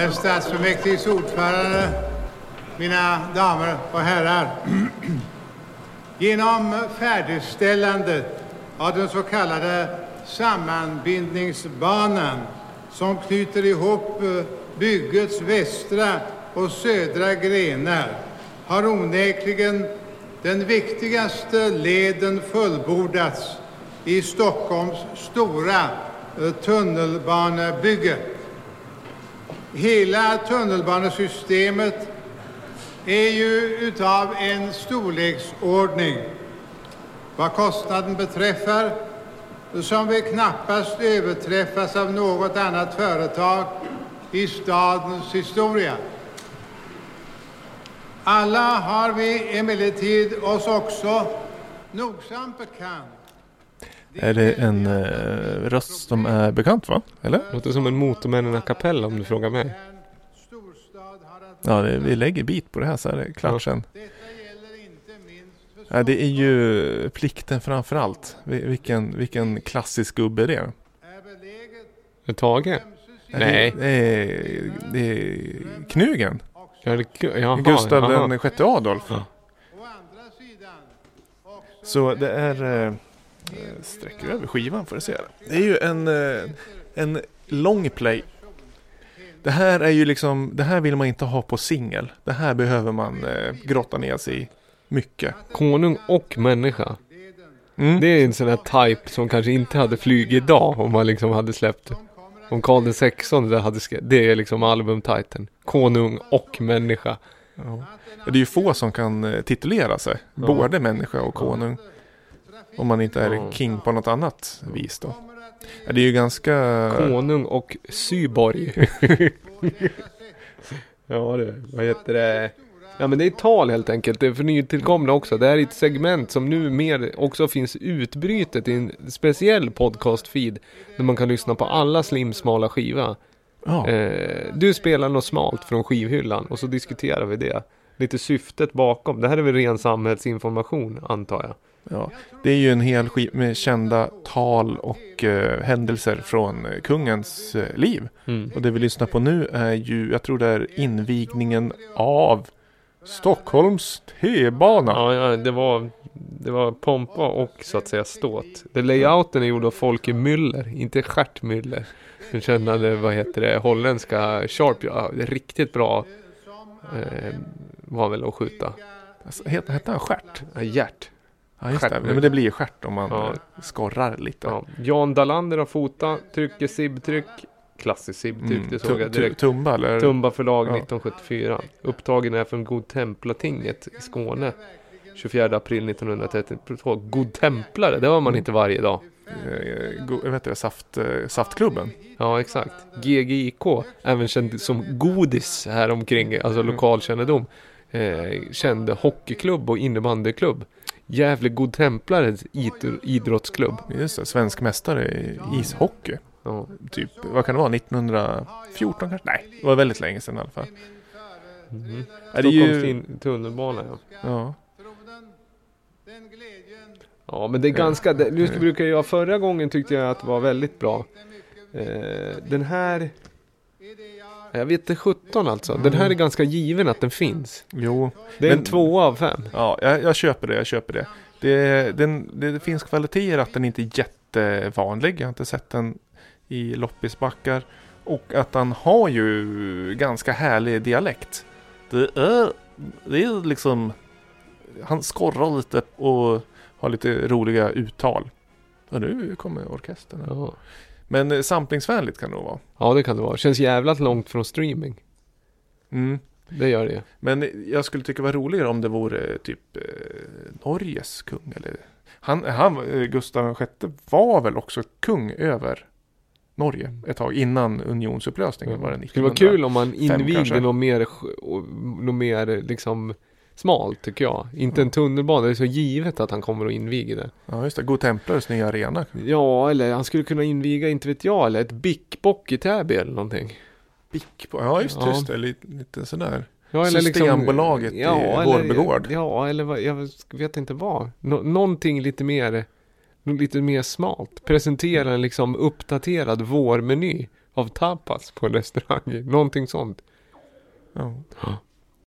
herr stadsfullmäktiges ordförande, mina damer och herrar. Genom färdigställandet av den så kallade sammanbindningsbanan som knyter ihop eh, byggets västra och södra grenar har onekligen den viktigaste leden fullbordats i Stockholms stora eh, tunnelbanebygge. Hela tunnelbanesystemet är ju utav en storleksordning vad kostnaden beträffar som väl knappast överträffas av något annat företag i stadens historia. Alla har vi emellertid oss också nogsamt bekant är det en eh, röst som är bekant va? Eller? Låter som en Motormännen a cappella om du frågar mig. Ja, det, vi lägger bit på det här så är det klart sen. Ja, det är ju plikten framför allt. Vi- Vilken, vilken klassisk gubbe det är. är Tage? Nej. Det är, det är Knugen. Ja, det, jaha, Gustav jaha. den sjätte Adolf. Ja. Så det är... Eh, sträcker över skivan får du se. Det är ju en, eh, en long play. Det här är ju liksom, det här vill man inte ha på singel. Det här behöver man eh, grotta ner sig i mycket. Konung och människa. Mm. Det är en sån här type som kanske inte hade flugit idag om man liksom hade släppt om Karl XVI hade skri- Det är liksom albumtiteln. Konung och människa. Ja. Det är ju få som kan eh, titulera sig. Ja. Både människa och konung. Om man inte är Ja. king på något annat vis då. Ja, det är ju ganska... Konung och Syborg. ja det, vad heter det? Ja men det är tal helt enkelt. Det är för nytillkomna också. Det här är ett segment som nu mer också finns utbrytet i en speciell podcast-feed. Där man kan lyssna på alla slimsmala skiva. Ja. Eh, du spelar något smalt från skivhyllan och så diskuterar vi det. Lite syftet bakom. Det här är väl ren samhällsinformation antar jag. Ja, det är ju en hel skiva med kända tal och eh, händelser från eh, kungens eh, liv. Mm. Och det vi lyssnar på nu är ju, jag tror det är invigningen av Stockholms T-bana. Ja, ja det, var, det var pompa och så att säga ståt. Det layouten är gjord av Folke Müller, inte Gert Müller. Den kända, vad heter det, holländska Sharp. Ja, riktigt bra eh, var väl att skjuta. Alltså, hette, hette han Stjärt? Ja, Gert. Ja, just det. Men det blir ju Stjärt om man Ja. skorrar lite. Ja. Jan Dalander har fotat, trycker SIB-tryck. Klassiskt SIB-tryck, Mm, det såg jag direkt. Tumba eller? Tumba förlag Ja. 1974. Upptagen är från Godtemplatinget i Skåne. 24 april 1932. Godtemplare, det var man inte varje dag. Eh, vet inte, saft, eh, saftklubben. Ja, exakt. GGIK, även känd som Godis här omkring, alltså lokalkännedom. Eh, känd hockeyklubb och innebandyklubb. Gävle Godtemplares id- idrottsklubb. Just det, svensk mästare i ishockey. Ja. Typ, vad kan det vara, 1914 kanske? Nej, det var väldigt länge sedan i alla fall. Mm. Det är Stockholms ju, in- tunnelbana, ja. ja. Ja, men det är ganska, det, nu brukar jag, förra gången tyckte jag att det var väldigt bra. Eh, den här, är det jag vet inte 17 alltså. Den här är ganska given att den finns. Jo, Det är en Men- två av fem. ja, jag, jag köper det, jag köper det. Det, den, det finns kvaliteter att den inte är jättevanlig. Jag har inte sett den i loppisbackar. Och att han har ju ganska härlig dialekt. Det är, det är liksom... Han skorrar lite och har lite roliga uttal. Och nu kommer orkestern. Ja. Men eh, samplingsvänligt kan det nog vara. ja, det kan det vara. Känns jävlat långt från streaming. Mm. Det gör det. Men jag skulle tycka det var roligare om det vore typ eh, Norges kung eller han, han, eh, Gustav VI var väl också kung över Norge ett tag innan unionsupplösningen var det Det skulle vara 1900. kul om man invigde något mer, något mer liksom smalt tycker jag. Inte en tunnelbana, det är så givet att han kommer att inviga det. Ja just det, God Templares nya arena. Ja, eller han skulle kunna inviga, inte vet jag, eller ett bickbock i Täby eller någonting. Bick på, ja just, Ja. just det, lite, lite sådär. Ja, Systembolaget i Vårbygård. Eller, ja, eller vad, jag vet inte vad. Nå, någonting lite mer, lite mer smalt. Presentera en liksom uppdaterad vårmeny av tapas på en restaurang. Någonting sånt. Ja.